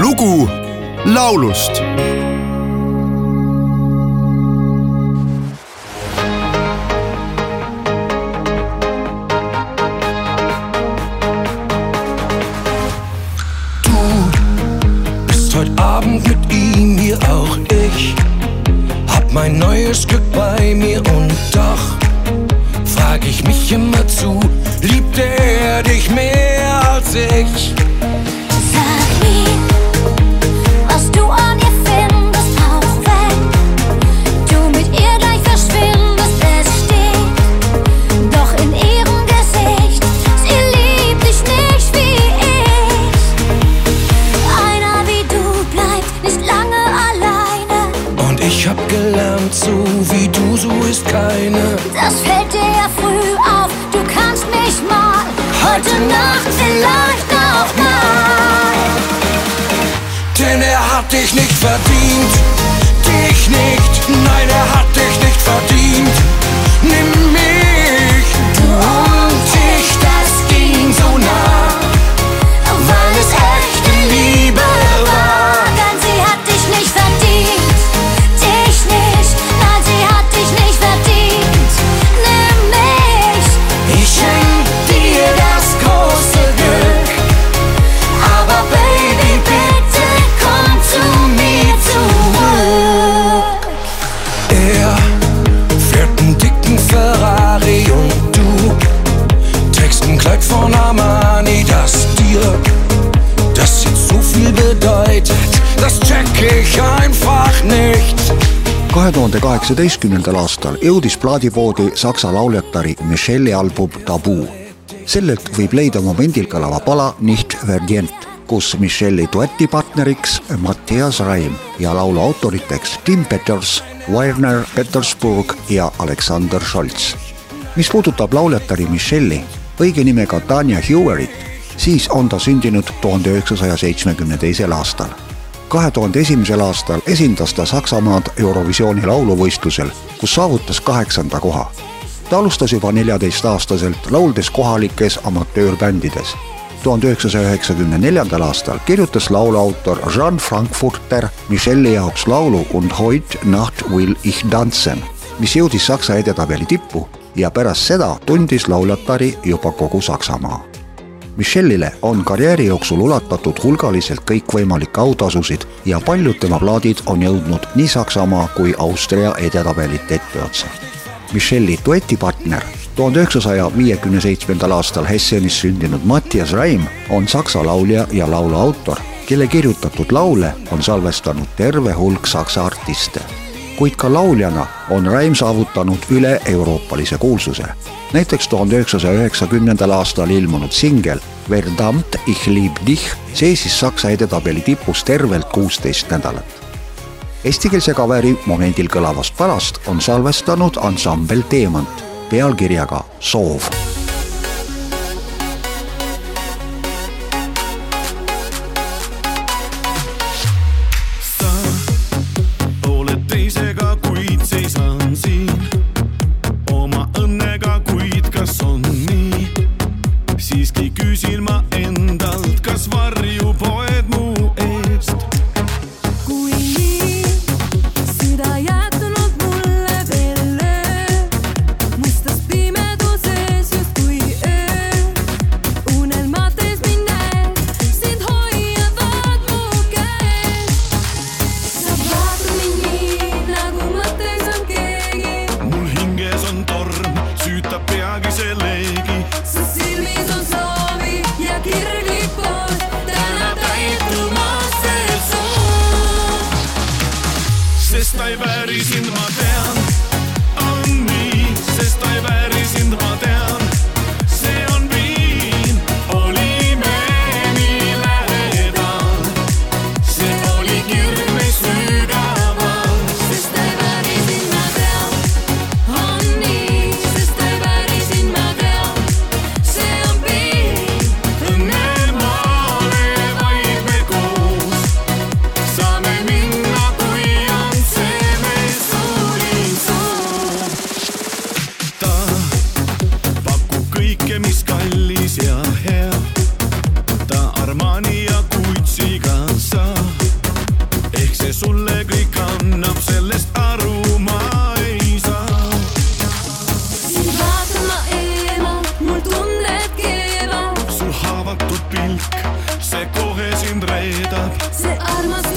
lugu laulust ich hab gelernt, so wie du, so ist keine. Das fällt dir ja früh auf, du kannst mich mal heute Nacht vielleicht auch mal. Denn er hat dich nicht verdient, dich nicht, nein, er hat dich nicht verdient. Nimm mich, kahe tuhande kaheksateistkümnendal aastal jõudis plaadipoodi saksa lauljatari Michelle'i album Taboo. sellelt võib leida momendil kõlava pala Nicht verdient, kus Michelle'i duetipartneriks Mattias Raim ja laulu autoriteks Tim Peters, Werner Petersburg ja Aleksander Scholz. mis puudutab lauljatari Michelle'i, õige nimega Tanja Hewerit, siis on ta sündinud tuhande üheksasaja seitsmekümne teisel aastal kahe tuhande esimesel aastal esindas ta Saksamaad Eurovisiooni lauluvõistlusel, kus saavutas kaheksanda koha. ta alustas juba neljateistaastaselt lauldes kohalikes amatöörbändides. tuhande üheksasaja üheksakümne neljandal aastal kirjutas lauluautor Jean Frankfurter Michelle'i jaoks laulu Und heut Nacht will ich tanzen, mis jõudis Saksa edetabeli tippu ja pärast seda tundis lauljatari juba kogu Saksamaa Michelle'ile on karjääri jooksul ulatatud hulgaliselt kõikvõimalikke autasusid ja paljud tema plaadid on jõudnud nii Saksamaa kui Austria edetabelite etteotsa. Michelle'i duetipartner, tuhande üheksasaja viiekümne seitsmendal aastal Hessenis sündinud Mattias Raim on saksa laulja ja laulu autor, kelle kirjutatud laule on salvestanud terve hulk saksa artiste kuid ka lauljana on Raim saavutanud üle-euroopalise kuulsuse. näiteks tuhande üheksasaja üheksakümnendal aastal ilmunud singel Verdammt ich lieb dich seisis Saksa edetabeli tipus tervelt kuusteist nädalat. Eestikeelse kaveri momendil kõlavast palast on salvestanud ansambel Teemant pealkirjaga Soov Everything kallis, kallis ja hea. ta Armani ja Gucci'ga saab. ehk see sulle kõik annab, sellest aru ma ei saa. sind vaatan ma eemal, mul tunned keevad. su haavatud pilk, see kohe sind reedab. see armas.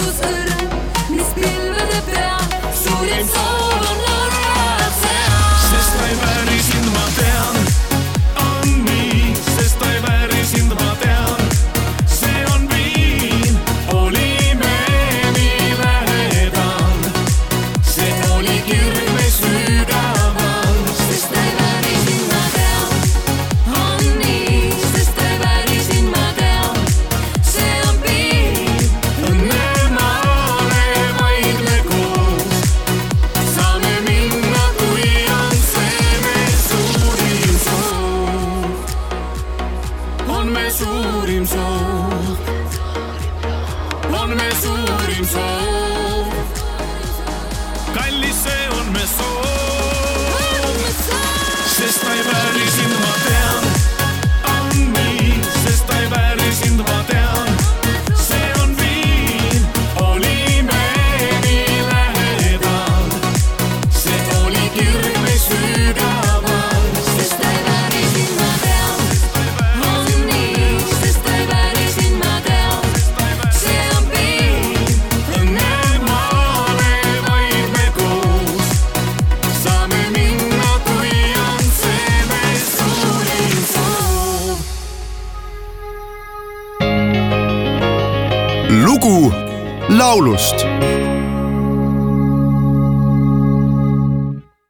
Valentine's lugu laulust.